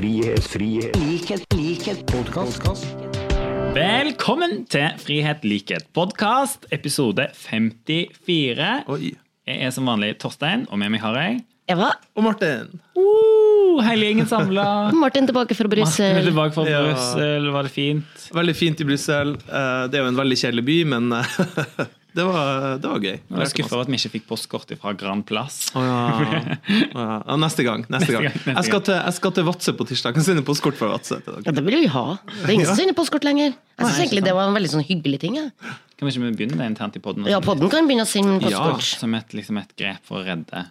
frihet, frihet, likhet, likhet, podkast. Velkommen til Frihet, likhet, podkast, episode 54. Oi. Jeg er som vanlig Torstein, og med meg har jeg Eva. Og Martin. uh, Hele gjengen samla. Martin tilbake fra Brussel. Tilbake fra Ja. Brussel, var det fint? Veldig fint i Brussel. Eh, Det er jo en veldig kjedelig by, men eh, det var, det var gøy. Jeg var skuffa over at vi ikke fikk postkort fra Grand Plass. Oh, ja. Oh, ja. Oh, Neste gang. Neste gang. gang, neste Jeg skal til, jeg skal til Vadsø på tirsdag. Jeg kan sende postkort fra Vadsø til Ja, det vil vi ha. Det er ingen som sender postkort lenger. Jeg synes egentlig det var en veldig sånn hyggelig ting. jeg. Kan vi ikke begynne det internt i podden? Ja, podden kan begynne å sende Ja. postkort. Som et, liksom et grep for å redde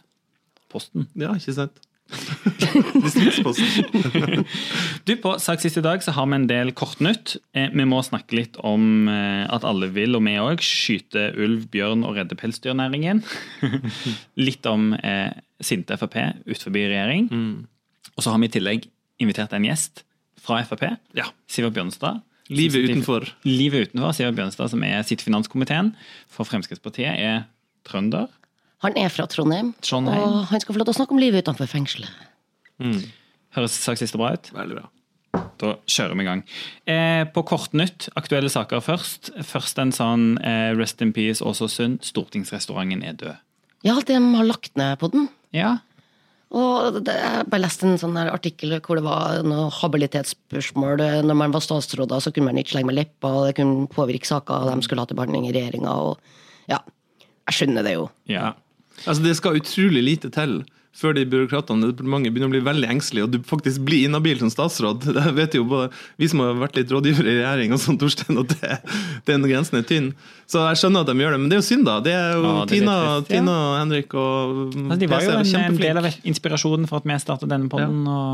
posten. Ja, ikke sant? Distriktsposten. Du, På Sak sist i dag så har vi en del kortnytt. Eh, Vi må snakke litt om eh, at alle vil, og vi òg, skyte ulv, bjørn og redde pelsdyrnæringen. litt om eh, sinte Frp utenfor regjering. Og så har vi i tillegg invitert en gjest fra Frp. Ja. Sivert Bjørnstad. Livet utenfor. Livet utenfor. Sivert Bjørnstad, som er sitt finanskomiteen for Fremskrittspartiet, er trønder. Han er fra Trondheim, Trondheim. og han skal få lov til å snakke om livet utenfor fengselet. Høres saksiste bra ut? Veldig bra. Da kjører vi i gang. Eh, på Kortnytt, aktuelle saker først. Først en sånn eh, Rest in peace, Åsåsund. Stortingsrestauranten er død. Ja, de har lagt ned på den. Ja. Og det, jeg bare leste en sånn artikkel hvor det var noe habilitetsspørsmål. Når man var statsråder, så kunne man ikke slenge med leppa, og det kunne påvirke saker de skulle ha til behandling i regjeringa. Og ja, jeg skjønner det jo. ja. Altså, det skal utrolig lite til før de byråkratene i departementet begynner å bli veldig engstelige, og du faktisk blir inhabil som statsråd. Det vet jo både vi som har vært litt rådgivere i regjering, og sånn, Torstein, at det, den grensen er tynn. Så jeg skjønner at de gjør det, men det er jo synd, da. Det er jo Ja, det er Tina, litt trist, ja. Tina og Henrik og Altså, de var jo PC er en, en del av inspirasjonen for at vi startet denne podden. Ja.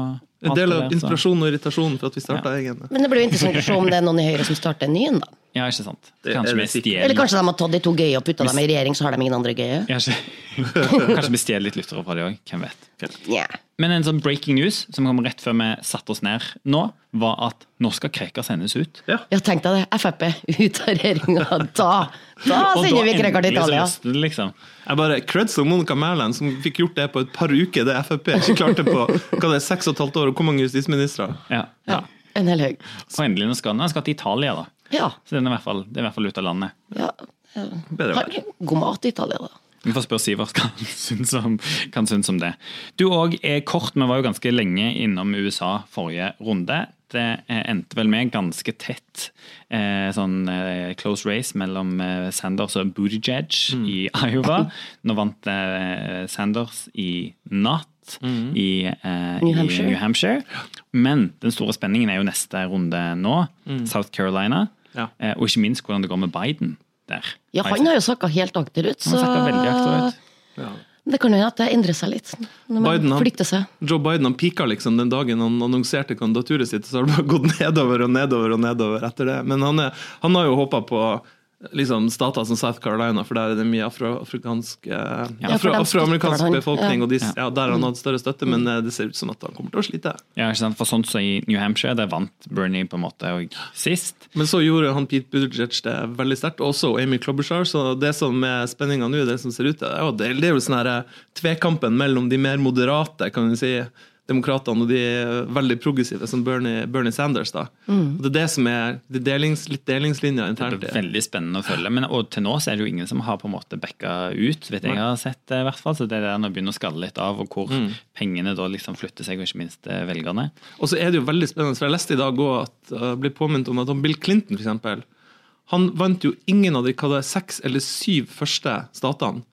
En del av inspirasjonen og irritasjonen for at vi starta egen. Men det blir jo interessant å se om det er noen i Høyre som starter en ny en, da. Ja, ikke sant. Kanskje vi stjeler Eller kanskje de har tatt de to gøye og putta dem i regjering, så har de ingen andre gøye. Ja, Kanskje vi stjeler litt lyttere fra de òg. Hvem vet. Yeah. Men en sånn breaking news som kom rett før vi satte oss ned nå, var at nå skal Krekar sendes ut. Ja, tenk deg det. Frp ut av regjeringa. Da, da sender vi Krekar til Italia. det, liksom. Jeg bare Creds og Monica Mæland som fikk gjort det på et par uker, det Frp ikke klarte på hva det er, seks og et halvt år, og hvor mange justisministre? Ja. Ja, en hel haug. Og endelig nå skal han, han skal til Italia, da. Ja. Så den er i hvert fall, det er i hvert fall ut av landet. ja. ja. Bedre vær. God mat i Italia, da. Vi får spørre Sivert hva han syns om, han syns om det. Du òg er kort, vi var jo ganske lenge innom USA forrige runde. Det eh, endte vel med ganske tett eh, sånn eh, close race mellom eh, Sanders og Buttigieg i Iowa. Nå vant eh, Sanders i natt i, eh, New i Hampshire. New Hampshire. Men den store spenningen er jo neste runde nå. South Carolina. Ja. Eh, og ikke minst hvordan det går med Biden der. Ja, han har jo sakka helt akterut, Han så veldig akterut. Ja. det kan jo hende at det endrer seg litt. Når man Biden, han- flytter seg. Joe Biden han pika liksom den dagen han annonserte kandidaturet sitt, så har det bare gått nedover og nedover og nedover etter det. Men han, er, han har jo håpa på liksom, stater som South Carolina, for der er det mye afroamerikansk afro, Ja, afro, han. befolkning, og de, ja, der har han hatt større støtte, men eh, det ser ut som at han kommer til å slite. Ja, ikke sant? For sånn som i New Hampshire, der vant Bernie på en måte og sist. Men så gjorde han Pete Buttigieg det veldig sterkt, og også Amy Klobuchar. Så det som er spenninga nå, det som ser ut til, er jo- det, det er jo sånn eh, tvekampen mellom de mer moderate, kan du si, demokratene og de er veldig progressive, som Bernie, Bernie Sanders. da. Og Det er det som er det er delings, litt delingslinja Det internt. blir er veldig spennende å følge. Men og til nå så er det jo ingen som har på en måte backa ut, vet jeg har sett det i hvert fall. Så det er der nå begynner å skalle litt av, og hvor pengene da liksom flytter seg, og ikke minst eh, velgerne. Og så er det jo veldig spennende, for jeg leste i dag også at uh, ble påminnet om at Bill Clinton, eksempel, han vant jo ingen av de hva det er, seks eller syv første statene.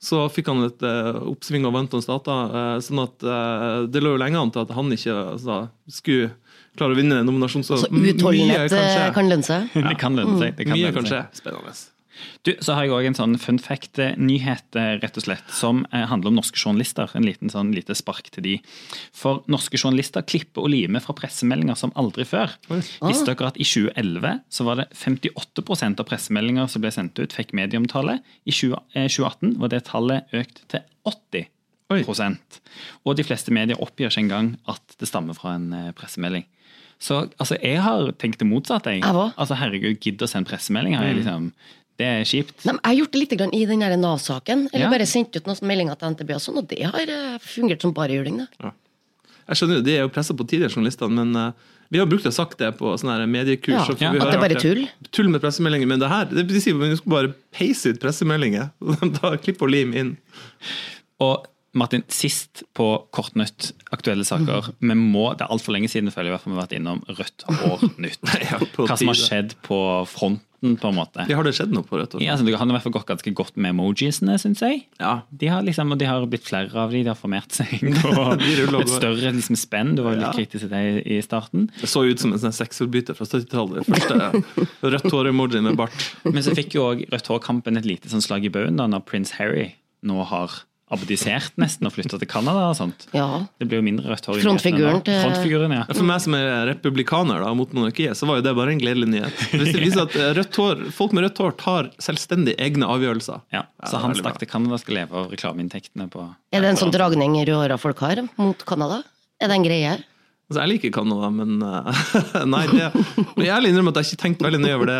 Så fikk han et uh, oppsving og vant noen stater. uh, sånn at uh, Det lå jo lenge an til at han ikke altså, skulle klare å vinne en nominasjon. Så, Så mye utholdenhet kan eh, kan lønne seg. Det kan lønne seg. Det kan Mye lønne kan seg. skje. Spennende. Du, så har jeg òg en sånn fun fact-nyhet, eh, rett og slett, som eh, handler om norske journalister. En liten sånn lite spark til de. For norske journalister klipper og limer fra pressemeldinger som aldri før. Visste dere at i 2011 så var det 58% av pressemeldinger som ble sendt ut, fikk medieomtale. I 20, eh, 2018 var det tallet økt til 80 Oi. Og de fleste medier oppgir ikke engang at det stammer fra en pressemelding. Så altså, jeg har tenkt det motsatte. Jeg. Jeg. Altså, herregud, gidd å sende pressemelding. Har jeg liksom, det er kjipt. Nei, men jeg har gjort det litt grann i den Nav-saken. Eller Ja. bare sendt ut noen meldinger til NTB, og sånn, og det har eh, fungert som bare juling. Ja. Jeg skjønner jo, De er jo pressa på tidligere, journalistene, men eh, vi har brukt å sagt det på sånne her mediekurs. Ja, så får ja, at det er bare tull. Tull med pressemeldinger. Men det her, det vil si vi skal bare peise ut pressemeldinger. Da klipper og lim inn. Og Martin, sist på Kortnytt, aktuelle saker. Vi må, Det er altfor lenge siden føler jeg vi har vært innom Rødt år nytt. Hva som har skjedd på fronten, på en måte. Ja, har det skjedd noe på Rødt? Ja, altså, det har i hvert fall gått ganske godt med emojisene, syns jeg. Ja. De har liksom, og de har blitt flere av de, de har formert seg. Og et større liksom, spenn. Du var jo litt Ja. kritisk til det i starten. Det så ut som en sånn sexforbryter fra 70-tallet. Første rødt hår-emoji med bart. Men så fikk jo òg Rødt Hår-kampen et lite sånn slag i baugen da når prins Harry nå har abdisert nesten og flytta til Canada og sånt. Ja. Det blir jo mindre rødt hår i Frontfiguren til- Frontfiguren, ja. For meg som er republikaner da, mot monarkiet, så var jo det bare en gledelig nyhet. Hvis det viser at eh, rødt hår, folk med rødt hår tar selvstendig egne avgjørelser. ja. Så han stakk til Canada skal leve av reklameinntektene på Er det en sånn dragning i røra folk har mot Canada? Er det en greie? Altså, jeg liker Canada, men uh, Nei, det men jeg ærlig innrømme at jeg ikke tenkte veldig nøye over det.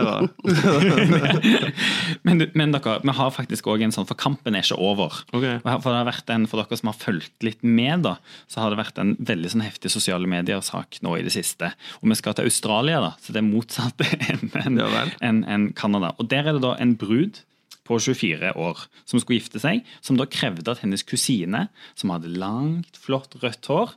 Men, men dere, vi har faktisk òg en sånn, for kampen er ikke over. Okay. For, en, for dere som har fulgt litt med, da, så har det vært en veldig sånn heftig sosiale medier-sak nå i det siste. Og vi skal til Australia, da, så det er motsatt enn Ja en, en Canada. Og der er det da en brud på 24 år som skulle gifte seg, som da krevde at hennes kusine, som hadde langt, flott rødt hår,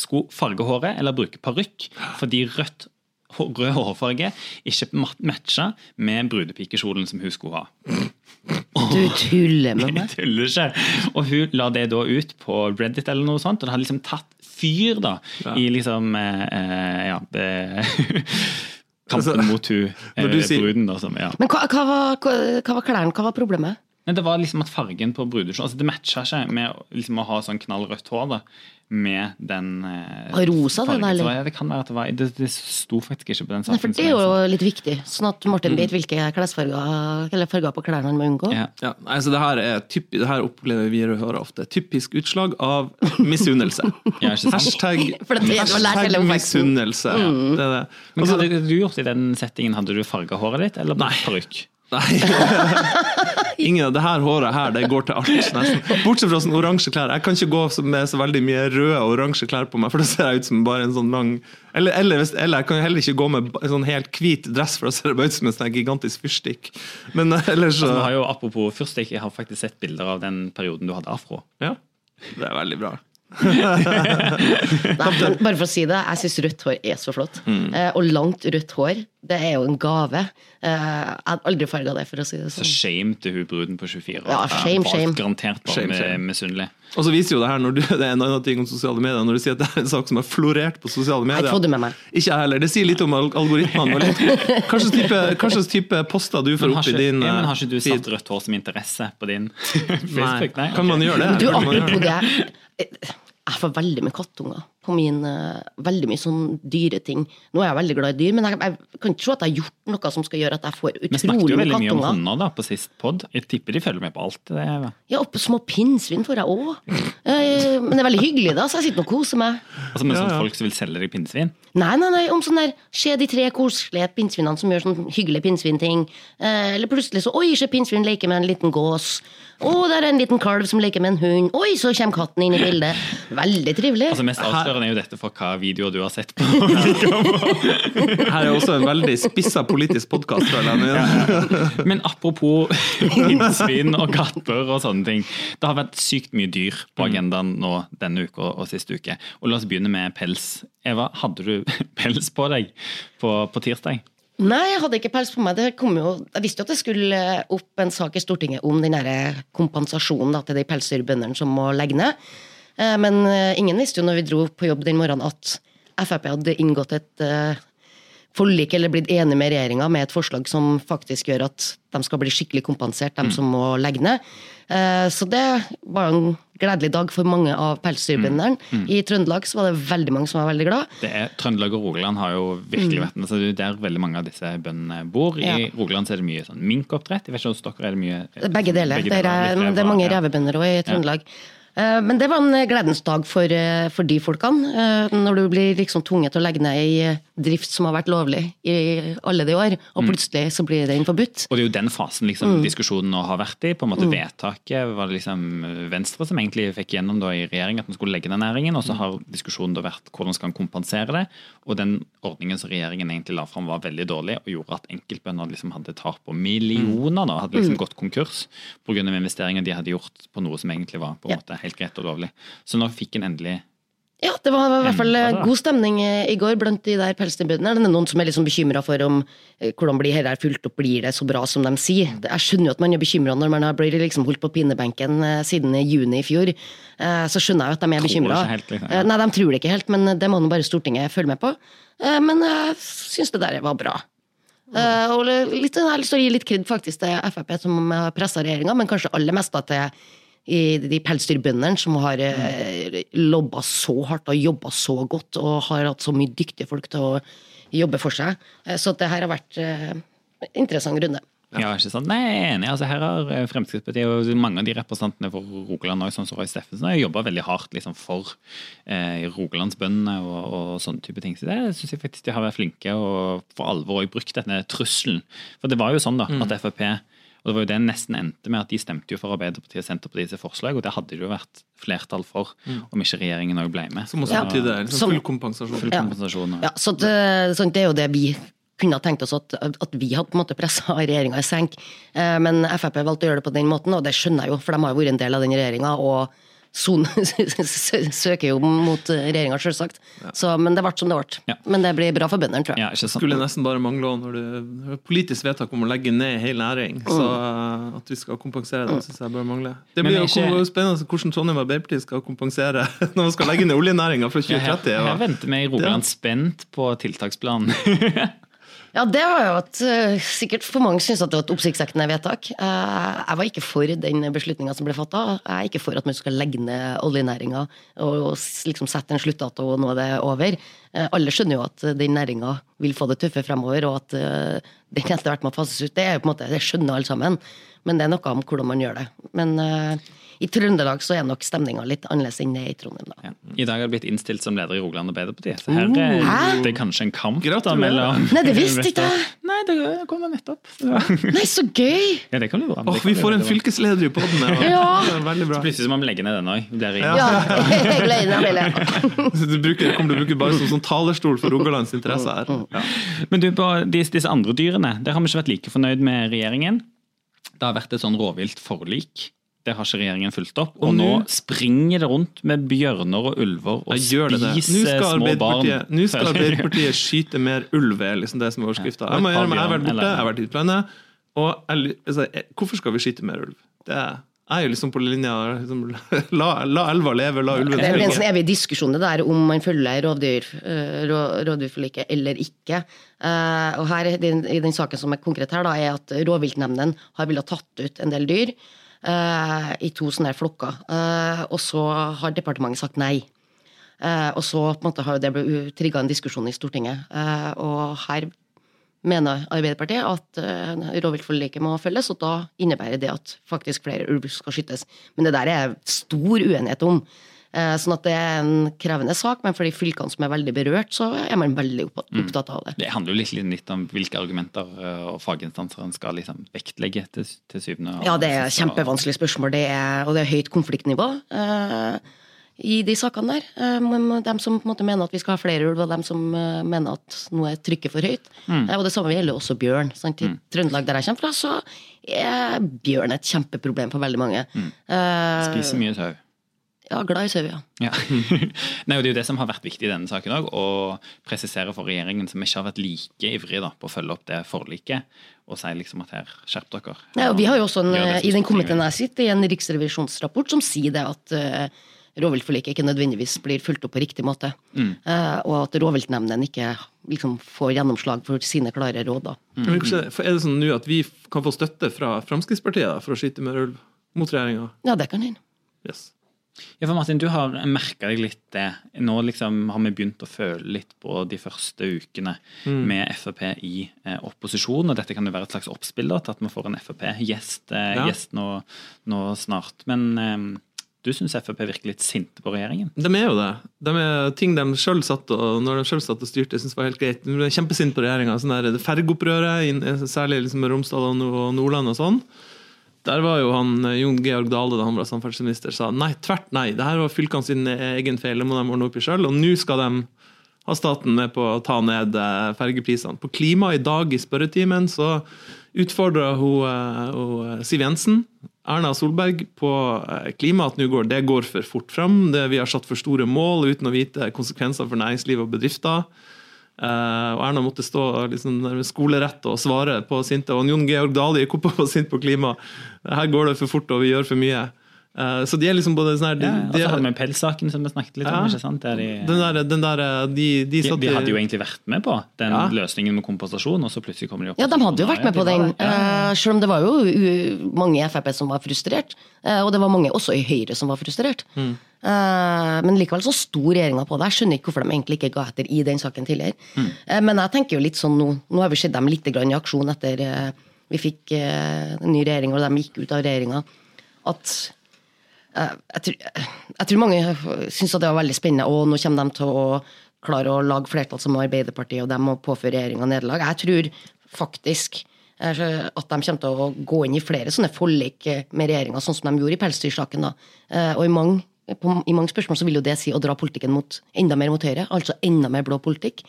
skulle farge håret eller bruke parykk, fordi rødt rød hårfarge ikke mat- matcha med brudepikekjolen som hun skulle ha. Du tuller med meg? Jeg tuller ikke. Og hun la det da ut på Reddit eller noe sånt, og det hadde liksom tatt fyr da, Ja. i liksom eh, eh, Ja, det Kampen Altså, mot hun eh, bruden, da, som Ja. Men hva, hva, var, hva, hva var klærne? Hva var problemet? Men det var liksom at fargen på brudekjolen altså Det matcha ikke med liksom å ha sånn knallrødt hår da, med den eh, rosa, det fargen. da, eller? Så ja, det kan være at det var Det, det sto faktisk ikke på den Nei, saken. for Det er jo så. litt viktig, sånn at Martin vet hvilke klesfarger eller farger på klærne han må unngå. Ja. Ja, altså det her, er typisk, det her opplever vi og hører ofte. Typisk utslag av misunnelse. Ja. Hashtag, det det hashtag misunnelse. Mm. Ja, det er det. Men Altså, hva hadde du gjort i den settingen? Hadde du farga håret ditt, eller Nei. parykk? Nei. Ingen av det her håret her, det går til alt, nesten. Bortsett fra sånn oransje klær. Jeg kan ikke gå med så veldig mye røde og oransje klær på meg, for da ser jeg ut som bare en sånn lang Eller, eller, eller jeg kan heller ikke gå med en sånn helt hvit dress, for da ser jeg bare ut som en sånn gigantisk fyrstikk. Men eh, ellers så Altså, har jo, apropos fyrstikk, jeg har faktisk sett bilder av den perioden du hadde afro. Ja, det er veldig bra. Nei, bare for å si det, jeg syns rødt hår er så flott. Mm. Eh, og langt rødt hår, det er jo en gave. Eh, jeg hadde aldri farga det, for å si det sånn. Så shame til hun bruden på 24 år. Ja, shame, shame. Garantert bare Shame, shame. misunnelig. Og så viser jo det her, når du, det er en annen ting om sosiale medier, når du sier at det er en sak som har florert på sosiale medier. Jeg med meg. Ikke jeg heller. Det sier litt om al- algoritmene. Hva slags type, type poster du får opp i din ja, men eh, har ikke du feed? satt rødt hår som interesse på din Nei. Facebook? Nei. Kan man gjøre det? Du, apropos det? Jeg får veldig mye kattunger på min eh, Veldig mye sånn dyreting. Nå er jeg veldig glad i dyr, men jeg, jeg kan ikke se at jeg har gjort noe som skal gjøre at jeg får Vi snakket jo veldig mye om kattunger. hunder da på sist pod. Jeg tipper de følger med på alt. Det er, Ja, og små pinnsvin får jeg òg. Men det er veldig hyggelig, da, så jeg sitter og koser meg. altså med Ja, sånne ja. folk som vil selge deg pinnsvin. Nei, nei, nei, om sånn der Se de tre koselige pinnsvinene som gjør sånn hyggelige pinnsvinting. Eh, eller plutselig så Oi, se pinnsvin leker med en liten gås. Å, der er en liten kalv som leker med en hund. Oi, så kommer katten inn i bildet. Veldig trivelig. Altså Mest avslørende er jo dette for hva videoer du har sett på. Her er også en veldig spissa politisk podkast, føler jeg. Men apropos pinnsvin og katter og sånne ting. Det har vært sykt mye dyr på agendaen nå denne uka og sist uke. Og La oss begynne med pels. Eva, hadde du pels på deg på, på tirsdag? Nei, jeg hadde ikke pels på meg. Det kom jo, jeg visste jo at det skulle opp en sak i Stortinget om den der kompensasjonen da, til de pelsdyrbøndene som må legge ned. Eh, Men eh, ingen visste jo når vi dro på jobb den morgenen at Frp hadde inngått et eh, forlik eller blitt enig med regjeringa med et forslag som faktisk gjør at de skal bli skikkelig kompensert, de som må legge ned. Så det var en gledelig dag for mange av pelsdyrbøndene. I Trøndelag så var det veldig mange som var veldig glad. Det er, Trøndelag og Rogaland har jo virkelig vært altså, det er der veldig mange av disse bøndene bor. I Mm. Ja. Rogaland så er det mye sånn minkoppdrett. Jeg vet ikke hos dere er det mye Begge deler. det, er, det er mange ja. revebønder òg i Trøndelag. Eh, Men det var en gledens dag for, eh, for de folkene. Eh, Når du blir liksom tvunget til å legge ned ei drift som har vært lovlig i alle de år, og plutselig så blir den forbudt. Og det er jo den fasen liksom, diskusjonen nå har vært i. på en måte Vedtaket var det liksom Venstre som egentlig fikk gjennom da i regjering at man skulle legge ned næringen, og så har diskusjonen da vært hvordan skal man kompensere det. Og den ordningen som regjeringen egentlig la fram var veldig dårlig og gjorde at enkeltbønder liksom hadde tap på millioner. da, Hadde liksom gått konkurs pga. investeringer de hadde gjort på noe som egentlig var på en måte helt greit og lovlig. Så nå fikk en endelig Ja, det var i hvert fall eh, god stemning eh, i går blant de der pelsdyrbøndene. Det er noen som er liksom bekymra for om eh, hvordan blir dette fulgt opp, blir det så bra som de sier. Jeg skjønner jo at man er bekymra når man har blitt liksom holdt på pinebenken eh, siden juni i fjor. Så skjønner jeg jo at de er bekymra. liksom, ja. Nei, de tror det ikke helt, men det må nå bare Stortinget følge med på. Men jeg syns det der var bra. Og litt, jeg har lyst til å gi litt kred faktisk til Frp som har pressa regjeringa, men kanskje aller mest da til i de pelsdyrbøndene som har eh, lobba så hardt og jobba så godt og har hatt så mye dyktige folk til å jobbe for seg. Eh, Så det her har vært en interessant runde. Ja, ikke sant? Nei, jeg er enig. Altså, her har eh, Fremskrittspartiet og mange av de representantene for Rogaland også, sånn som Roy Steffensen, har jobba veldig hardt liksom, for eh, Rogalandsbøndene og, og sånne type ting. Så det syns jeg faktisk de har vært flinke og for alvor òg brukt denne trusselen. For det var jo sånn da, Mm. at Frp og det var jo det nesten endte med at De stemte jo for Arbeiderpartiet og Senterpartiet sitt forslag, og det hadde det jo vært flertall for om ikke regjeringen òg ble med. Som også Ja. er liksom full kompensasjon. Full kompensasjon. ja. Ja, så det, sånn, det er jo det vi kunne ha tenkt oss at, at vi hadde på en måte pressa regjeringa i senk. Eh, Men Frp valgte å gjøre det på den måten, og det skjønner jeg jo, for de har jo vært en del av den regjeringa. Og son, søker jo mot regjeringa, selvsagt. Så, men det ble som det ble. Ja. Men det blir bra for bøndene, tror jeg. Ja, ikke sant? skulle nesten bare mangle når du har politisk vedtak om å legge ned hele næring. Så uh, at vi skal kompensere det, syns jeg bare mangler. Det blir ikke- jo spennende hvordan Trondheim Arbeiderparti skal kompensere når man skal legge ned oljenæringa fra 2030. Jeg, jeg, jeg venter med i Rogaland spent på tiltaksplanen. Ja, det var jo et eh, Sikkert for mange syns at det var et oppsiktsvekkende vedtak. Eh, Jeg var ikke for den beslutninga som ble fatta. Jeg er ikke for at man skal legge ned oljenæringa og liksom sette en sluttdato og nå er det over. Eh, Alle skjønner jo at den næringa vil få det tøffe fremover, og at den etter hvert må fases ut. Det er jo på en måte, det skjønner alle sammen, men det er noe om hvordan man gjør det. Men i Trøndelag så er nok stemninga litt annerledes enn det er i Trondheim, da. Ja. I dag har du blitt innstilt som leder i Rogaland Arbeiderparti. Så her er Hæ? det er kanskje en kamp da, mellom Nei, det visste ikke jeg! Nei, det kommer nettopp. Ja, Nei, så gøy! det kan du bra. Åh, vi får en fylkesleder i poden! Ja. Veldig bra. Plutselig så må vi legge ned den òg. Ja. Ja, jeg gleder meg veldig. Du bruker, kommer du bruke bare som sånn talerstol for Rogalands interesser her. Men du, på disse, disse andre dyrene, der har vi ikke vært like fornøyd med regjeringen. Det har vært et sånn rovviltforlik. Det har ikke regjeringen fulgt opp. Og, Og nå nå- springer det rundt med bjørner og ulver og Jeg det det. Spiser små barn. Nå skal Arbeiderpartiet skyte mer ulv, er liksom det som er overskrifta. Ja, Jeg, jeg har vært borte, jeg har vært i utlandet. Og jeg, altså, jeg- hvorfor skal vi skyte mer ulv? Det er, jeg er jo liksom på linja liksom, la, la elva leve, la ulven Det er en sånn evig diskusjon det der om man følger rovdyr, eh, rå- rovdyrforliket eller ikke. Eh, og her, i den, saken som er konkret her, da, er at rovviltnemndene har villet tatt ut en del dyr i to sånne flokker. Eh, og så har departementet sagt nei. Eh, og så på en måte har det trigga en diskusjon i Stortinget. Eh, og her mener Arbeiderpartiet at rovviltforliket må følges, og da innebærer det at faktisk flere ulv skal skytes. Men det der er stor uenighet om. Eh, sånn at det er en krevende sak, men for de fylkene som er veldig berørt, så er man veldig opptatt av det. Det handler jo litt, litt om hvilke argumenter eh, og faginstanser en skal liksom vektlegge til, til syvende og Ja, det er kjempevanskelige kjempevanskelig spørsmål, det er, og det er høyt konfliktnivå eh, i de sakene der. De som på en måte mener at vi skal ha flere ulv, og de som mener at nå er trykket for høyt. Mm. og det samme gjelder også bjørn. Sant? I Trøndelag, der jeg kommer fra, så er bjørn et kjempeproblem for veldig mange. Mm. Spiser mye sau. Ja, glad i sau, ja. Ja. Nei, og Det er jo det som har vært viktig i denne saken òg, å presisere for regjeringen, som ikke har vært like ivrig da, på å følge opp det forliket, og si liksom at her, skjerp dere. Nei, og vi har jo også en, I den komiteen jeg sitter, i en riksrevisjonsrapport som sier det at uh, rovviltforliket ikke nødvendigvis blir fulgt opp på riktig måte. Mm. Uh, og at rovviltnemndene ikke liksom, får gjennomslag for sine klare råd. Da. Men Er det sånn nå at vi kan få støtte fra Fremskrittspartiet da, for å skyte mer ulv mot regjeringa? Ja, det kan hende. Yes. Ja, for Martin, du har merka deg litt det. Nå liksom har vi begynt å føle litt på de første ukene med Frp i eh, opposisjon. og Dette kan jo være et slags oppspill da, til at vi får en Frp-gjest eh, Ja. nå, nå snart. Men eh, du syns Frp virker litt sinte på regjeringen? De er jo det. De er ting de selv satt og, når de selv satt og styrte, syns var helt greit. De ble kjempesinte på regjeringa. Sånn Fergeopprøret, særlig liksom Romsdal og Nordland og sånn. Der var jo han eh, Jon Georg Dale da han var samferdselsminister, sa nei, tvert nei. Det her var fylkene sin egen feil, det må de ordne opp i sjøl. Og nå skal de ha staten med på å ta ned eh, fergeprisene. På klima i dag i spørretimen så utfordra hun, eh, hun Siv Jensen Erna Solberg på eh, klima at går, det går for fort fram. Det, vi har satt for store mål uten å vite konsekvenser for næringsliv og bedrifter. Eh, og Erna måtte stå liksom, skolerett og svare på sinte. Og Jon Georg gikk opp og var sint på klima. Her går det for fort, og vi gjør for mye. Eh, så de er liksom både sånn her de, Ja, og så hadde vi pelssaken som vi snakket litt om. Ikke sant? Der de, den der, den der, de, de de, satt de hadde jo egentlig vært med på den Ja. løsningen med kompensasjon, og så plutselig kommer de opp Ja, de hadde jo vært med på den, Ja, ja. eh, selv om det var jo u- mange i Frp som var frustrert. eh, Og det var mange også i Høyre som var frustrert. Mm. Eh, Men likevel så sto regjeringa på det. Jeg skjønner ikke hvorfor de egentlig ikke ga etter i den saken tidligere. Mm. Eh, Men jeg tenker jo litt sånn nå Nå har vi sett dem litt grann i aksjon etter vi fikk en ny regjering og de gikk ut av regjeringa. At tror, jeg tror mange syns det var veldig spennende, og nå kommer de til å klare å lage flertall som Arbeiderpartiet, og de må påføre regjeringa nederlag. Jeg tror faktisk eh, at de kommer til å gå inn i flere sånne forlik eh, med regjeringa, sånn som de gjorde i pelsdyrsaken. Eh, Og i mange, på, i mange spørsmål så vil jo det si å dra politikken mot, enda mer mot høyre, altså enda mer blå politikk.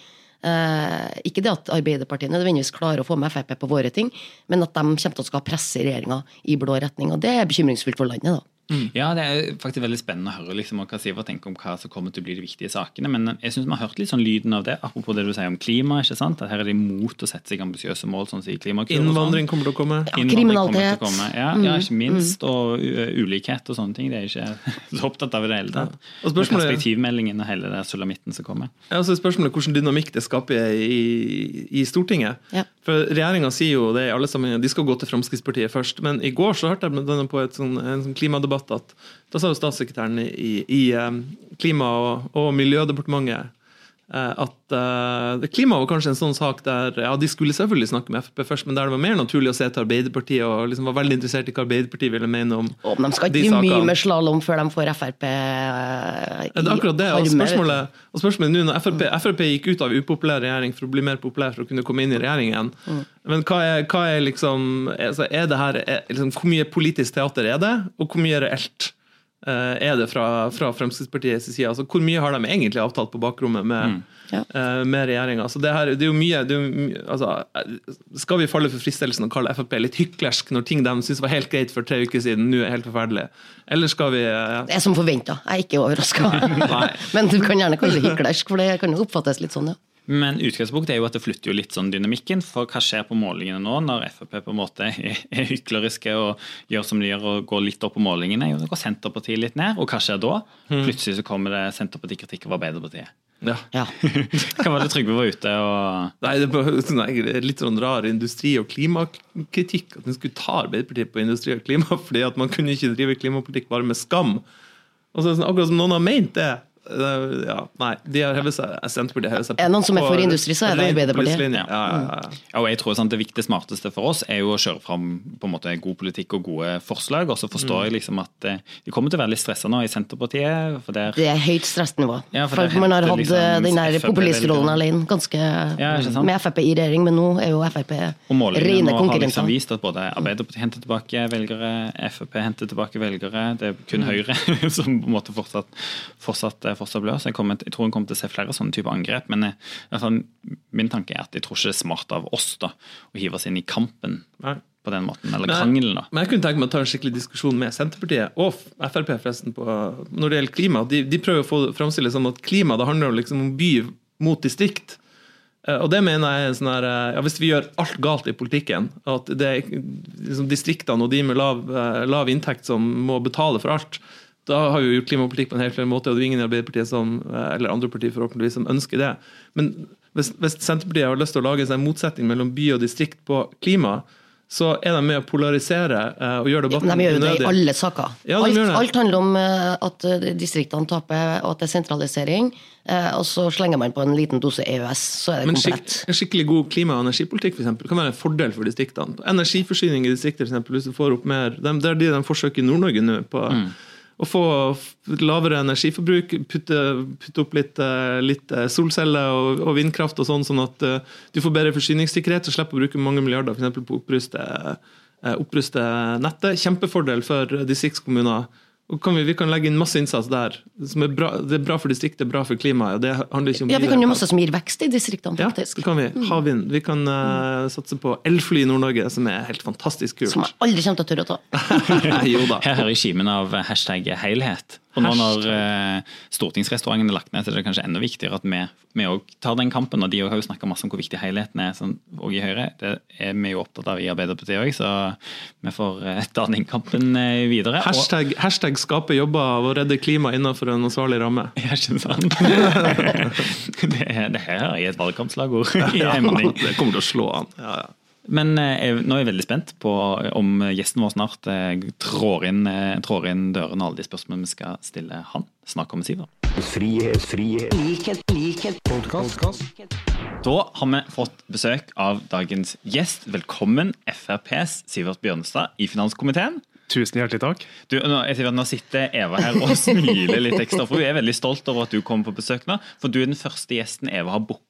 Eh, ikke det at Arbeiderpartiet nødvendigvis klarer å få med Frp på våre ting, men at de kommer til å skal presse regjeringa i blå retning. Og det er bekymringsfullt for landet, da. Ja, det er faktisk veldig spennende å høre liksom, hva Siver tenker om hva som kommer til å bli de viktige sakene. Men jeg syns vi har hørt litt sånn lyden av det, apropos det du sier om klima. ikke sant? At her er de imot å sette seg ambisiøse mål, sånn sier Klimakur. og sånn. Innvandring kommer til å komme. Ja, Innvandring til å kriminalitet. komme. Ja, ja, ikke minst. Og ulikhet og sånne ting. Det er ikke så opptatt av i det hele tatt. Og spørsmålet- Og perspektivmeldingen og hele det sulamitten som kommer. Ja, så er spørsmålet Hvilken dynamikk det skaper i, i Stortinget. Ja. For Regjeringa sier jo det i alle sammenhenger, de skal gå til Fremskrittspartiet først. Men i går så hørte jeg på et sånn, en sånn klimadebatt at da sa jo statssekretæren i, i eh, Klima- og, og miljødepartementet at uh, klima var kanskje en sånn sak der ja, de skulle selvfølgelig snakke med Frp først, men der det var mer naturlig å se til Arbeiderpartiet og liksom var veldig interessert i hva Arbeiderpartiet ville mene om Og de skal ikke drive mye med slalåm før de får Frp i det er akkurat det. Og spørsmålet, og spørsmålet nå når Frp, Frp gikk ut av upopulær regjering for å bli mer populær for å kunne komme inn i regjering igjen. Men hva er, hva er liksom er, er det her, er, liksom, Hvor mye politisk teater er det, og hvor mye reelt eh, er det fra, fra Fremskrittspartiets side? Altså, hvor mye har de egentlig avtalt på bakrommet med, Ja. eh, med regjeringa? Så det, her, det er jo mye, er jo mye altså, eh, Skal vi falle for fristelsen å kalle Frp litt hyklersk når ting de syntes var helt greit for tre uker siden, nå er helt forferdelig? Eller skal vi eh, Det er som forventa. Jeg er ikke overraska. Men du kan gjerne kalle det hyklersk, for det kan jo oppfattes litt sånn, ja. Men utgangspunktet er jo at det flytter jo litt sånn dynamikken. For hva skjer på målingene nå, når Frp på en måte er, er hykleriske og gjør som de gjør og går litt opp på målingene? Jo, da går Senterpartiet litt ned, og hva skjer da? Plutselig så kommer det Senterpartikritikk av Arbeiderpartiet. ja. ja. Hva var det Trygve var ute og Nei, det er litt sånn rar industri- og klimakritikk. At en skulle ta Arbeiderpartiet på industri og klima fordi at man kunne ikke drive klimapolitikk bare med skam. Og så er det sånn, Akkurat som noen har ment det. Det- Ja, nei, de har hevet seg, Senterpartiet har hevet seg Er det noen som er for industri, så er det Arbeiderpartiet. Ja, ja, ja. Ja, og jeg tror sant, Det viktige, smarteste for oss er jo å kjøre fram på en måte god politikk og gode forslag. Og så forstår jeg liksom at eh, de kommer til å være litt stressa nå i Senterpartiet. for der Det er høyt stressnivå. Ja, for for man har hatt liksom eh, den der populistrollen alene ganske Ja, ikke sant? med Frp i regjering, men nå er jo Frp Og målingene rene nå har liksom vist at både Arbeiderpartiet henter tilbake velgere, Frp henter tilbake velgere. Det er kun Høyre som på en måte fortsatt, fortsatt, fortsatt blør. Så jeg, kommer, jeg tror en kommer til å se flere sånne typer angrep. Men jeg, altså, min tanke er at jeg tror ikke det er smart av oss da, å hive oss inn i kampen Nei. på den måten. Eller Men- krangelen, da. Men jeg kunne tenke meg å ta en skikkelig diskusjon med Senterpartiet og Frp forresten på, når det gjelder klima. De, de prøver å få det framstille som at klima det handler om liksom by mot distrikt. Eh, Og det mener jeg er sånn her, eh, ja, Hvis vi gjør alt galt i politikken, at det er liksom distriktene og de med lav, eh, lav inntekt som må betale for alt, da har vi jo gjort klimapolitikk på en helt flere måte, og det er ingen i Arbeiderpartiet som, eller andre partier forhåpentligvis som ønsker det. Men hvis, hvis Senterpartiet har lyst til å lage seg en motsetning mellom by og distrikt på klima, så er de med å polarisere eh, og gjøre debatten unødig. Ja, de gjør jo det i alle saker. Ja, de alt, gjør det. alt handler om eh, at eh, distriktene taper, og at det er sentralisering. eh, Og så slenger man på en liten dose EØS, så er det Men komplett. Skik en skikkelig god klima- og energipolitikk for eksempel, kan være en fordel for distriktene. Energiforsyning i distrikter, for eksempel, hvis du får opp mer Det er det de forsøker i Nord-Norge nå. på å få lavere energiforbruk, putte, putte opp litt, eh, litt eh, solceller og, og vindkraft, og sånn, sånn at eh, du får bedre forsyningssikkerhet og slipper å bruke mange milliarder for på å oppruste, oppruste nettet. Kjempefordel for distriktskommuner. Og kan vi, vi kan legge inn masse innsats der. Som er bra, det er bra for distriktet, bra for klimaet. Det handler ikke om Ja, vi kan gjøre masse som gir vekst i distriktene, faktisk. Ja, det kan vi. Havvind. Vi kan uh, satse på elfly i Nord-Norge, som er helt fantastisk kult. Som jeg aldri kommer til å tørre å ta. jo da. Her hører kimen av hashtag helhet. Og nå når eh, stortingsrestauranten er lagt ned, så er det kanskje enda viktigere at vi vi tar den kampen. Og de har jo snakka masse om hvor viktig helheten er sånn, og i Høyre. Det er vi jo opptatt av i Arbeiderpartiet òg, så vi får eh, ta den kampen eh, videre. Og- Hashtag, hashtag skape jobber å redde klimaet innenfor en ansvarlig ramme. Ja, ikke sant? det, det her er et valgkampslagord i ja, det kommer til å slå an. Ja, ja. Men eh, jeg, nå er jeg veldig spent på om gjesten vår snart eh, trår inn, eh, trår inn døren og alle de spørsmålene vi skal stille han. Snart kommer Siver. Frihet, frihet, likhet, likhet, Podcast. Da har vi fått besøk av dagens gjest. Velkommen, FrPs Sivert Bjørnstad i finanskomiteen. Tusen hjertelig takk. Du, nå, jeg sier at nå sitter Eva her og smiler litt ekstra, for hun er veldig stolt over at du kommer på besøk nå. For du er den første gjesten Eva har booka.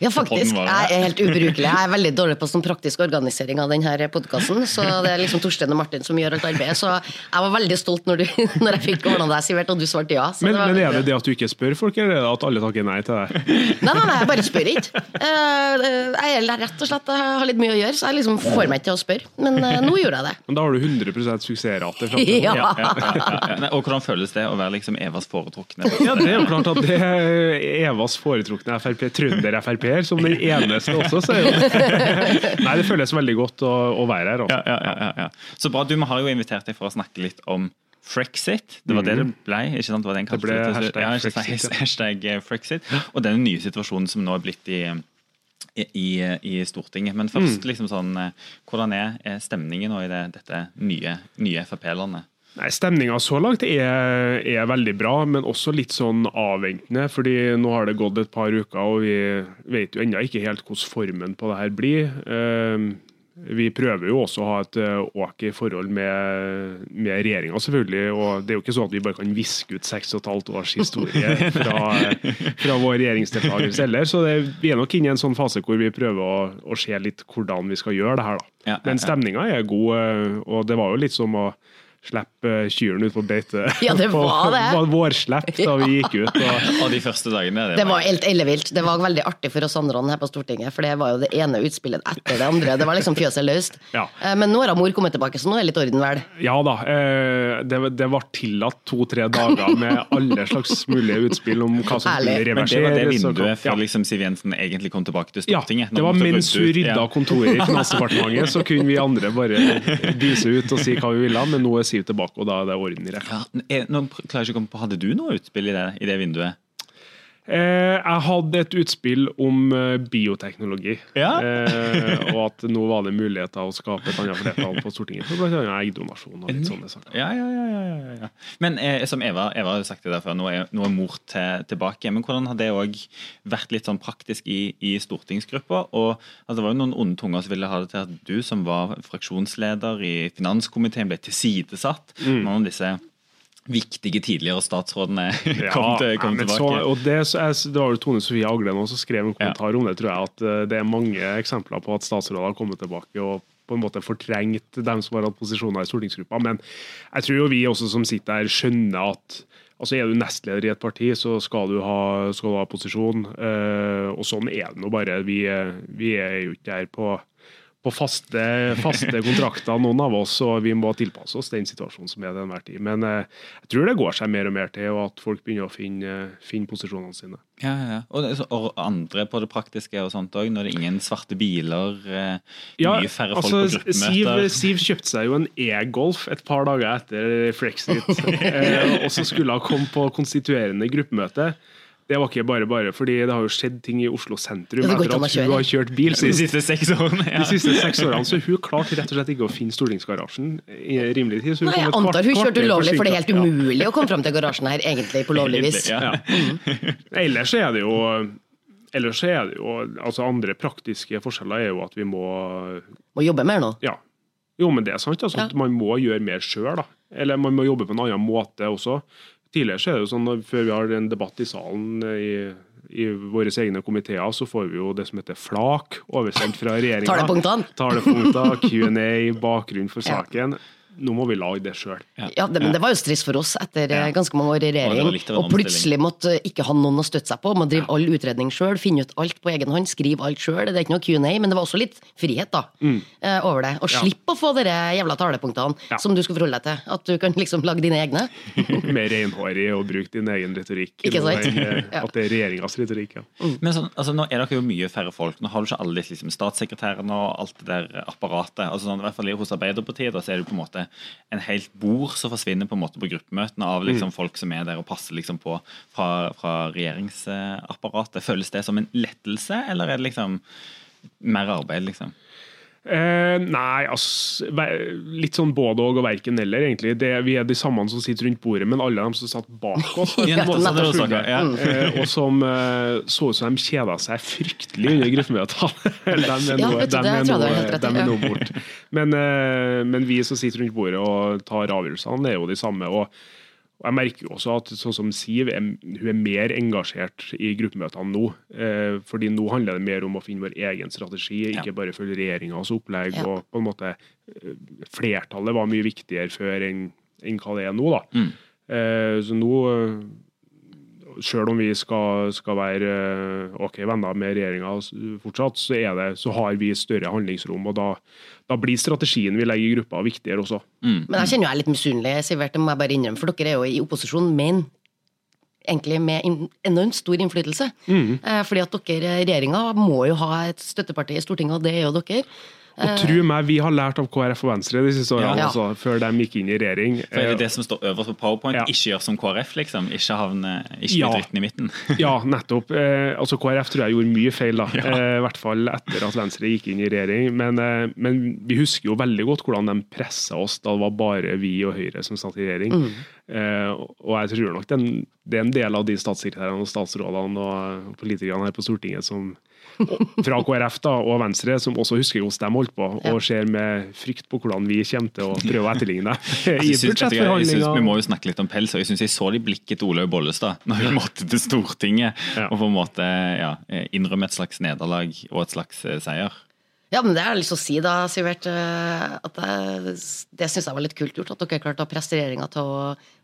Ja, faktisk. Jeg er helt ubrukelig. Jeg er veldig dårlig på sånn praktisk organisering av denne podkasten. Så det er liksom Torstein og Martin som gjør alt arbeidet. Så jeg var veldig stolt når, du, når jeg fikk ordna deg, Sivert, og du svarte ja. Så Men, det var, men er det det at du ikke spør folk, eller er det at alle takker nei til deg? Nei, nei, nei, jeg bare spør ikke. Eh, Jeg er rett og slett jeg har litt mye å gjøre, så jeg liksom får meg ikke til å spørre. Men eh, nå gjorde jeg det. Men da har du 100 suksessrate. fram til. Ja. Ja, ja, ja, ja. Og hvordan føles det å være liksom Evas foretrukne? Ja, det er jo klart at det er Evas foretrukne FRP, trønder-FRP-er, som den eneste også, så Nei, det føles veldig godt å, å være her. Ja, Altså. ja, ja, ja, ja. Så bra. Du, vi har jo invitert deg for å snakke litt om Frexit. Det var det det ble? ikke sant? Det, var det, Det ble hashtag ja, hashtag. Frexit, ja. hashtag eh, Frexit. Og den nye situasjonen som nå er blitt i i, i- Stortinget. Men først, liksom sånn, eh, hvordan er, er stemningen nå i det, dette nye, nye Frp-landet? Nei, Stemninga så langt er, er veldig bra, men også litt sånn avventende. fordi nå har det gått et par uker, og vi vet jo ennå ikke helt hvordan formen på det her blir. Eh, Vi prøver jo også å ha et eh, ok forhold med, med regjeringa, selvfølgelig. Og det er jo ikke sånn at vi bare kan viske ut seks og et halvt års historie fra, fra vår regjeringsdeltakelse heller. Så det, vi er nok inne i en sånn fase hvor vi prøver å, å se litt hvordan vi skal gjøre det her. da. Men stemninga er god, eh, og det var jo litt som å slippe kyrne ut på beite. Ja, det var det. var vårslepp da vi gikk ut. Og, Og de første dagene? Det var helt ellevilt. Det var veldig artig for oss andre her på Stortinget, for det var jo det ene utspillet etter det andre. Det var liksom fjøset løst. Ja. Eh, Men nå har mor kommet tilbake, så nå er det litt orden, vel. ja da, eh, det, det var tillatt to-tre dager med alle slags mulige utspill om hva som skulle Men det var det reverseres. vinduet før ja. liksom Siv Jensen egentlig kom tilbake til Stortinget? Ja, det var mens hun rydda kontoret i Finansdepartementet, så kunne vi andre bare dyse ut og si hva vi ville, men nå er Siv tilbake, og da er det orden i rekka. Ja, jeg ikke å Hadde du noe utspill i det, i det vinduet? Eh, jeg hadde et utspill om eh, bioteknologi, Ja. eh, og at nå var det muligheter å skape et annet flertall på Stortinget for bl.a. eggdonasjon og litt sånne saker. Ja, ja, ja. ja, ja, ja. Men som Eva, Eva har sagt det der før, nå er, nå er mor til, tilbake. Men hvordan har det òg vært litt sånn praktisk i, i stortingsgruppa? Og altså, Det var jo noen onde tunger som ville ha det til at du som var fraksjonsleder i finanskomiteen, ble tilsidesatt. Mm. Noen av disse viktige tidligere statsrådene kom, til, kom ja, tilbake. Så, og det, så jeg, det var jo Tone Sofie Aglen også som skrev en kommentar om det, tror jeg, at eh, det er mange eksempler på at statsråder har kommet tilbake og på en måte fortrengt dem som har hatt posisjoner i stortingsgruppa. Men jeg tror jo vi også som sitter her, skjønner at altså er du nestleder i et parti, så skal du ha, skal du ha posisjon. eh, og sånn er det nå bare. Vi, vi er jo ikke her på på faste, faste kontrakter, noen av oss, og vi må tilpasse oss den situasjonen som er til enhver tid. Men eh, jeg tror det går seg mer og mer til, og at folk begynner å finne, finne posisjonene sine. Ja, ja. Og, og andre på det praktiske og sånt òg, når det er ingen svarte biler, ja, mye færre folk altså, på Siv, gruppemøter. Siv kjøpte seg jo en e-golf et par dager etter Frexit, eh, og så skulle hun komme på konstituerende gruppemøte. Det var ikke bare bare, fordi det har jo skjedd ting i Oslo sentrum Ja, etter at hun har kjørt bil De siste seks årene. De siste seks årene, så hun klarte rett og slett ikke å finne stortingsgarasjen i rimelig tid. så hun Nei, kom jeg antar hun kjørte ulovlig, for det er helt. Ja. umulig å komme fram til garasjen her egentlig på lovlig vis. Ja. Ellers er det jo Ellers er det jo altså Andre praktiske forskjeller er jo at vi må Må jobbe mer nå. Ja. Jo, men det er sant. Altså, Ja. at Man må gjøre mer sjøl. Eller man må jobbe på en annen måte også. Tidligere så er det jo sånn at før vi har en debatt i salen eh, i, i våre egne komiteer, så får vi jo det som heter flak oversendt fra regjeringa. Talepunkter, Q&A, bakgrunn for saken. Ja. Nå må vi lage det sjøl. Ja, det, men det var jo stress for oss etter eh, Ja. ganske mange år i regjering. Og plutselig måtte ikke ha noen å støtte seg på. Må drive all utredning sjøl, finne ut alt på egen hånd, skrive alt sjøl. Det er ikke noe Q&A, men det var også litt frihet da, mm. over det. Og Ja. å få de jævla talepunktene Ja. som du skal forholde deg til. At du kan liksom lage dine egne. Mer reinhårig og bruke din egen retorikk. Ikke sant? eh, At det er regjeringas retorikk. Ja. Men sånn, altså, nå er dere jo mye færre folk. Nå har du ikke alle disse liksom, statssekretærene og alt det der apparatet. Altså, sånn, I hvert fall Hos Arbeiderpartiet da, så er det på en måte en helt bord som forsvinner på en måte på gruppemøtene av liksom, folk som er der og passer liksom, på fra, fra regjeringsapparatet. Føles det som en lettelse, eller er det liksom mer arbeid, liksom? Eh, nei, altså Litt sånn både og og verken eller, egentlig. Det, vi er de samme som sitter rundt bordet, men alle de som satt bak oss. Ja, ja. Eh, og som eh, så ut som de kjeda seg fryktelig under gruppemøtene. de er nå, vet du, de det er tror jeg nå, du har helt rett i, de er ja. nå bort. Men, eh, men vi som sitter rundt bordet og tar avgjørelsene, er jo de samme. og og jeg merker jo også at sånn som Siv er, hun er mer engasjert i gruppemøtene nå. Eh, fordi nå handler det mer om å finne vår egen strategi, ikke bare følge regjeringas opplegg. Ja. og på en måte eh, Flertallet var mye viktigere før enn, enn hva det er nå. da. Mm. Eh, så nå Sjøl om vi skal, skal være eh, ok venner med regjeringa fortsatt, så, er det, så har vi større handlingsrom. og Da, da blir strategien vi legger i gruppa, viktigere også. Mm. Men jeg kjenner jo jeg litt misunnelig, Sivert, det må jeg bare innrømme. For dere er jo i opposisjon, men egentlig med en enormt stor innflytelse. Mm. Fordi at dere, regjeringa, må jo ha et støtteparti i Stortinget, og det er jo dere. Og tro meg, vi har lært av KrF og Venstre de siste årene, Ja. altså, før de gikk inn i regjering. For er det det som står øverst på PowerPoint? Ja. Ikke gjør som KrF, liksom? Ikke havne ikke Ja. dritten i midten? Ja, nettopp. Eh, altså KrF tror jeg gjorde mye feil, da. Eh, I hvert fall etter at Venstre gikk inn i regjering. Men, eh, men vi husker jo veldig godt hvordan de pressa oss da det var bare vi og Høyre som satt i regjering. Eh, og jeg tror nok den, det er en del av de statssekretærene og statsrådene og politikerne her på Stortinget som fra KrF da, og Venstre, som også husker hvordan de holdt på, og ser med frykt på hvordan vi kommer til å prøve å etterligne det i synes Vi må jo snakke litt om pels, og jeg syns jeg så det i blikket til Olaug Bollestad når hun måtte til Stortinget Ja. og på en måte ja, innrømme et slags nederlag og et slags eh, seier. Ja, men det har jeg lyst til å si, da, Sivert. eh, At det, det syns jeg var litt kult gjort. At dere klarte å presse regjeringa til å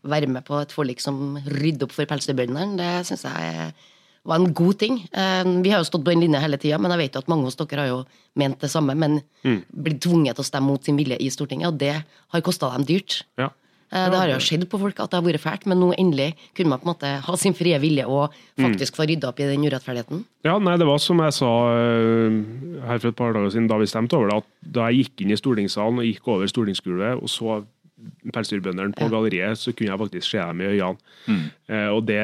være med på et forlik som rydder opp for pelsdyrbøndene. Det syns jeg var en god ting. Eh, Vi har jo stått på en linje hele tida, men jeg vet jo at mange hos dere har jo ment det samme, men blitt tvunget til å stemme mot sin vilje i Stortinget, og det har kosta dem dyrt. Ja. Eh, Det har jo skjedd på folk at det har vært fælt, men nå endelig kunne man på en måte ha sin frie vilje og faktisk få rydda opp i den urettferdigheten. Ja, nei, Det var som jeg sa øh, her for et par dager siden da vi stemte over det, at da jeg gikk inn i stortingssalen og gikk over stortingsgulvet og så pelsdyrbøndene på Ja. galleriet, så kunne jeg faktisk se dem i øynene. Eh, og det,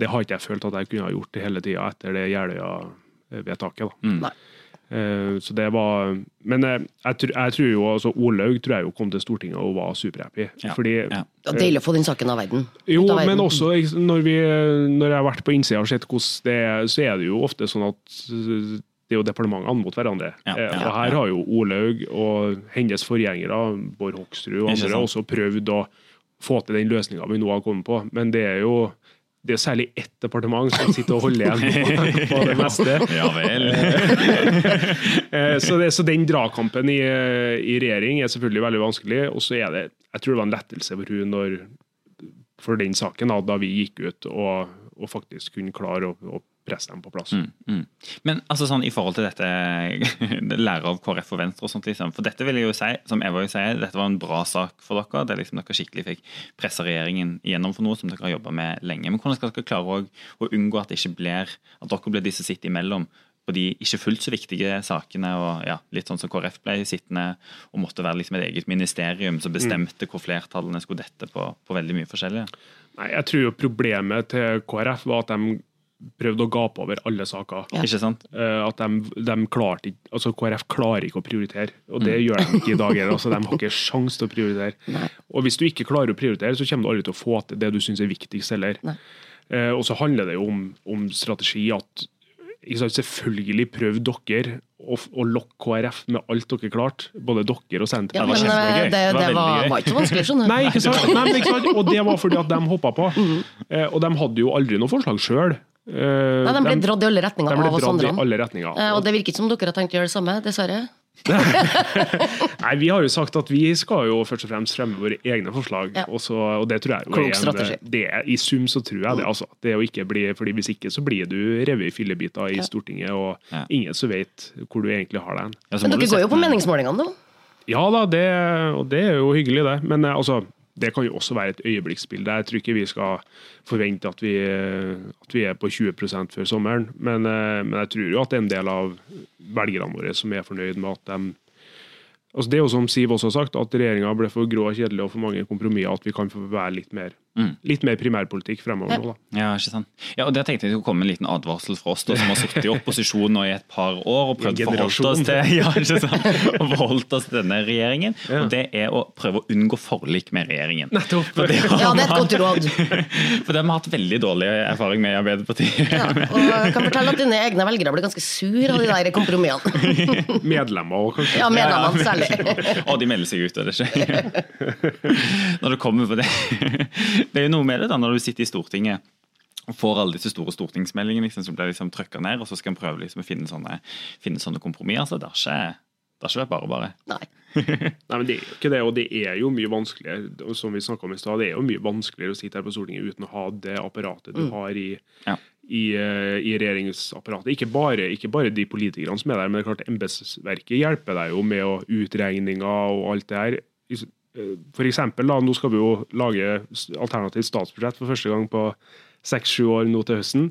det har ikke jeg følt at jeg kunne ha gjort hele tida etter det Jeløya-vedtaket. da. Eh, Så det var Men eh, jeg, tr- jeg tror jo altså Olaug tror jeg jo kom til Stortinget og var superhappy. Ja, Fordi ja. Det var deilig å få den saken av verden. jo, av verden. men også når, vi, når jeg har vært på innsida og sett hvordan det er, så er det jo ofte sånn at det er jo departementene mot hverandre. Ja, ja, ja, og her har jo Olaug og hennes forgjengere, Bård Hoksrud og andre, også prøvd å få til den løsninga vi nå har kommet på. Men det er jo det er særlig ett departement som sitter og holder igjen på, det meste. Ja vel. Eh, Så, det, så den dragkampen i, i regjering er selvfølgelig veldig vanskelig. Og så er det Jeg tror det var en lettelse for hun når for den saken da, da vi gikk ut og, og faktisk kunne klare å presse dem på plass. Mm, mm. Men altså sånn i forhold til dette lære av KrF og Venstre og sånt, liksom. For dette vil jeg jo si, som Eva jo sier, dette var en bra sak for dere. Det er liksom Dere skikkelig fikk pressa regjeringen gjennom for noe som dere har jobba med lenge. Men hvordan skal dere klare å, å unngå at blir at dere blir de som sitter imellom på de ikke fullt så viktige sakene, og ja, litt sånn som KrF ble sittende og måtte være liksom et eget ministerium som bestemte hvor flertallene skulle dette på, på veldig mye forskjellig? Nei, jeg tror jo problemet til KrF var at de prøvde å gape over alle saker. Ja. Ikke sant? Eh, At de, de klarte ikke, altså KrF klarer ikke å prioritere, og det gjør de ikke i dag heller. Altså, de har ikke sjans til å prioritere. Og hvis du ikke klarer å prioritere, så kommer du aldri til å få til det du syns er viktigst heller. Nei. Eh, og så handler det jo om, om strategi. at ikke sant, Selvfølgelig prøv dere å, å lokke KrF med alt dere klarte, både dere og Senter. Ja, men det, var, det, Det var det var, var ikke så vanskelig, skjønner. Nei, ikke sant? Nei, ikke sant? Og det var fordi at de hoppa på. Eh, og de hadde jo aldri noe forslag sjøl. Nei, de ble dratt i alle retninger av oss andre. alle retninger. Eh, Og det virker ikke som dere har tenkt å gjøre det samme, dessverre. Nei, Vi har jo sagt at vi skal jo først og fremst fremme våre egne forslag. Ja. Også, og det tror jeg Klok er en- strategi. Det er, I sum så tror jeg det. altså. Det å ikke bli, fordi Hvis ikke så blir du revet i fillebiter i Stortinget, og Ja. ingen som vet hvor du egentlig har den. Ja, Men dere går jo på meningsmålingene nå. Ja da, det, og det er jo hyggelig, det. Men eh, altså, det kan jo også være et øyeblikksbilde. Jeg tror ikke vi skal forvente at vi, at vi er på 20% før sommeren. Men, eh, men jeg tror jo at det er en del av velgerne våre som er fornøyd med at de altså Det er jo som Siv også har sagt, at regjeringa ble for grå og kjedelig og for mange kompromisser. At vi kan få være litt mer, Mm. litt mer primærpolitikk fremover nå. da. Ja, ikke sant? Ja, og Der tenkte jeg det skulle komme en liten advarsel fra oss da, som har sittet i opposisjon nå i et par år og prøvd å forholde oss til, ja, ikke sant? Og forholdt oss til denne regjeringen. Og det er å prøve å unngå forlik med regjeringen. For det har, Ja, det er et godt råd. for det har vi hatt veldig dårlig erfaring med i Arbeiderpartiet. Ja, og jeg kan fortelle at dine egne velgere ble ganske sur av de der kompromissene. Medlemmer òg, kanskje. Ja, medlemmene særlig. Og de melder seg ut av det ikke. Når det kommer på det. Det er jo noe med det da, når du sitter i Stortinget og får alle disse store stortingsmeldingene liksom, som blir liksom trykka ned, og så skal en prøve liksom, å finne sånne, finne sånne kompromisser. Så det har ikke, det har ikke vært bare bare. Nei. Nei, men Det er jo ikke det, og det er jo mye vanskeligere som vi snakket om i sted, det er jo mye vanskeligere å sitte her på Stortinget uten å ha det apparatet du har i, Ja. i, eh, i regjeringsapparatet. Ikke bare, ikke bare de politikerne som er der, men det er klart embetsverket hjelper deg jo med å utregninger og alt det her. For eksempel, da, nå skal vi jo lage alternativt statsbudsjett for første gang på seks-sju år nå til høsten.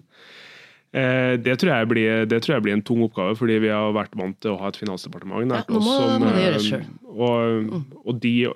Eh, Det tror, jeg blir, det tror jeg blir en tung oppgave, fordi vi har vært vant til å ha et finansdepartement nært Ja, oss. må- som, eh, og, og de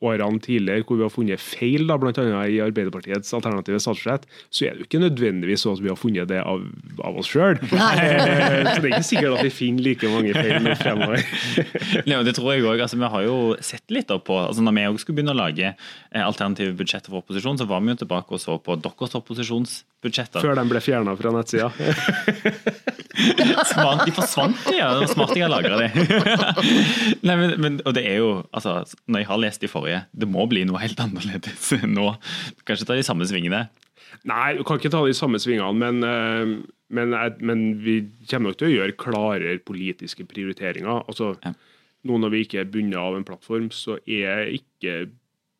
årene tidligere hvor vi har funnet feil, da, blant annet i Arbeiderpartiets alternative statsbudsjett, så er det jo ikke nødvendigvis sånn at vi har funnet det av, av oss sjøl. Så det er ikke sikkert at vi finner like mange feil nå fremover. Nei, det tror jeg også. Altså, vi har jo sett litt opp på altså, Når vi også skulle begynne å lage eh, alternative budsjetter for opposisjon, så var vi jo tilbake og så på deres opposisjonsbudsjetter. Før de ble fjerna fra nettsida. Smart, de forsvant, ja. Det var smart jeg har lagra de. Nei, men, men, og det er jo, altså, når jeg har lest de forrige, det må bli noe helt annerledes nå. Du kan ikke ta de samme svingene. Nei, du kan ikke ta de samme svingene, men, eh, men, men vi kommer nok til å gjøre klarere politiske prioriteringer. Altså, Ja. Nå når vi ikke er bundet av en plattform, så er ikke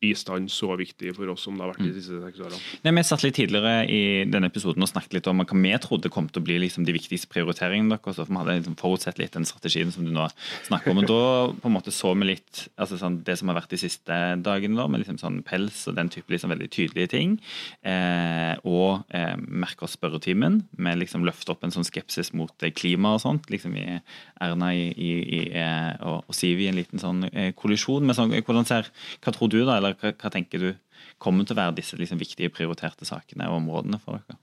bistand så viktig for oss som det har vært de siste seks årene. Nei, Vi satt litt tidligere i denne episoden og snakket litt om hva vi trodde kom til å bli liksom, de viktigste prioriteringene deres. for Vi hadde liksom forutsett litt den strategien som du nå snakker om. og Da på en måte så vi litt altså, sånn, det som har vært de siste dagene, da, med liksom, sånn pels og den type liksom, veldig tydelige ting. Eh, og eh, merker oss spørretimen med liksom løfter opp en sånn skepsis mot eh, klima og sånt. liksom i Erna i, i, i, eh, og, og Siv i en liten sånn eh, kollisjon. med sånn, hvordan ser, Hva tror du, da, eller hva, hva tenker du kommer til å være disse liksom, viktige prioriterte sakene og områdene for dere?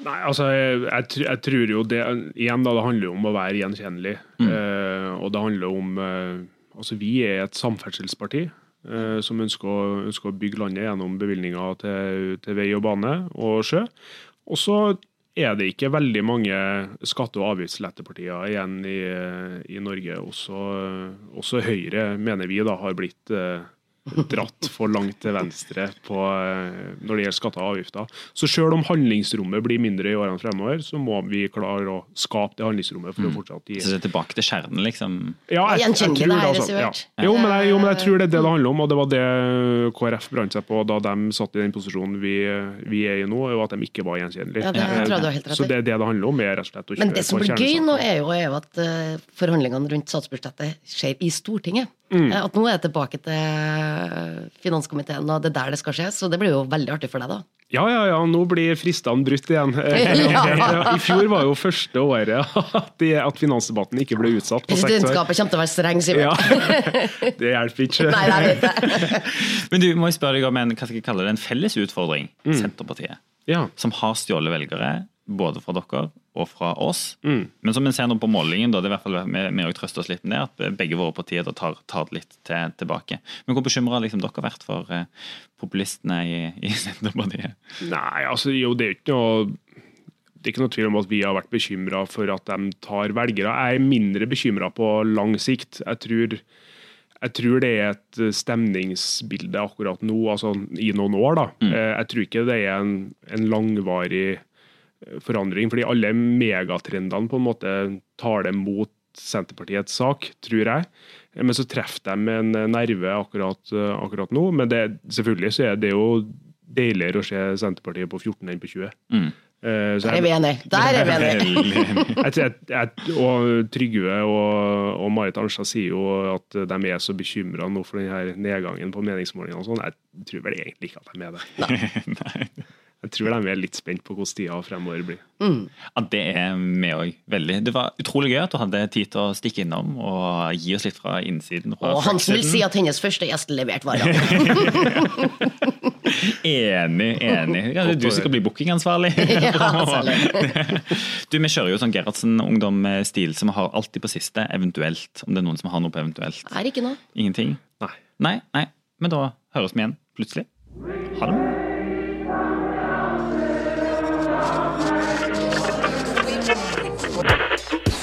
Nei, altså, jeg, jeg, jeg tror jo det Igjen, da, det handler jo om å være gjenkjennelig. Eh, og det handler om eh, Altså, vi er et samferdselsparti eh, som ønsker å, ønsker å bygge landet gjennom bevilgninger til, til vei og bane og sjø. Og så er det ikke veldig mange skatte- og avgiftslettepartier igjen i, i Norge. Også, også Høyre, mener vi, da, har blitt eh, dratt for langt til venstre på, eh, når det gjelder skatter og avgifter. Så selv om handlingsrommet blir mindre i årene fremover, så må vi klare å skape det handlingsrommet for å fortsatt gi Så det er tilbake til kjernen, liksom? ja, jeg, jeg jeg tror det altså, ja. Jo, men jeg, jo, men jeg tror det er det det handler om, og det var det KrF brant seg på da de satt i den posisjonen vi, vi er i nå, og at de ikke var gjenkjennelige. Ja. Så det er det det handler om, er rett og slett å Men det som blir gøy nå, er jo, er jo at eh, forhandlingene rundt statsbudsjettet skjer i Stortinget. Mm. Eh, At nå er jeg tilbake til finanskomiteen, og det er der det skal skje. Så det blir jo veldig artig for deg, da. Ja, ja, ja, nå blir fristene brutt igjen. Ja. I fjor var jo første året at, finansdebatten ikke ble utsatt på. Presidentskapet kommer til å være streng, Sivert. Ja, det hjelper ikke. Nei, det er ikke. Men du, må jeg spørre deg om en, hva skal jeg kalle det, en felles utfordring. Senterpartiet. Ja. Som har stjålet velgere, både fra dere og fra oss. Mm. Men som vi ser nå på målingen, da, det er i hvert fall vi, vi trøster oss litt med at begge våre partier da tar, tar litt til, tilbake. Men hvor bekymra liksom dere har vært for eh, populistene i, i Senterpartiet? Nei, altså jo, det er jo ikke noe det er ikke noe tvil om at vi har vært bekymra for at de tar velgere. Jeg er mindre bekymra på lang sikt. Jeg tror, jeg tror, det er et stemningsbilde akkurat nå, altså i noen år. da. Mm. Jeg tror ikke det er en, en, langvarig forandring, fordi alle megatrendene på en måte tar det mot Senterpartiets sak, tror jeg. Men så treffer de en nerve akkurat, akkurat nå. Men det, selvfølgelig så er det jo deiligere å se Senterpartiet på 14 enn på 20. Mm. Uh, Der er vi enige. Der er vi enige. og Trygve og, og Marit Arnstad sier jo at de er så bekymra nå for denne nedgangen på meningsmålingene. og sånn. Jeg tror vel egentlig ikke at de er det. Nei. Jeg tror de er litt spent på hvordan tida fremover blir. Mm. Ja, Det er vi òg. Veldig. Det var utrolig gøy at du hadde tid til å stikke innom og gi oss litt fra innsiden. Fra og Hansen vil si at hennes første gjest leverte varer. enig, enig. Du skal bli bookingansvarlig. du, Vi kjører jo sånn Gerhardsen ungdom-stil, så vi har alltid på siste eventuelt. Om det er noen som har noe på eventuelt. Er ikke noe. Ingenting? Nei. Nei, nei. Men da høres vi igjen plutselig. Ha det.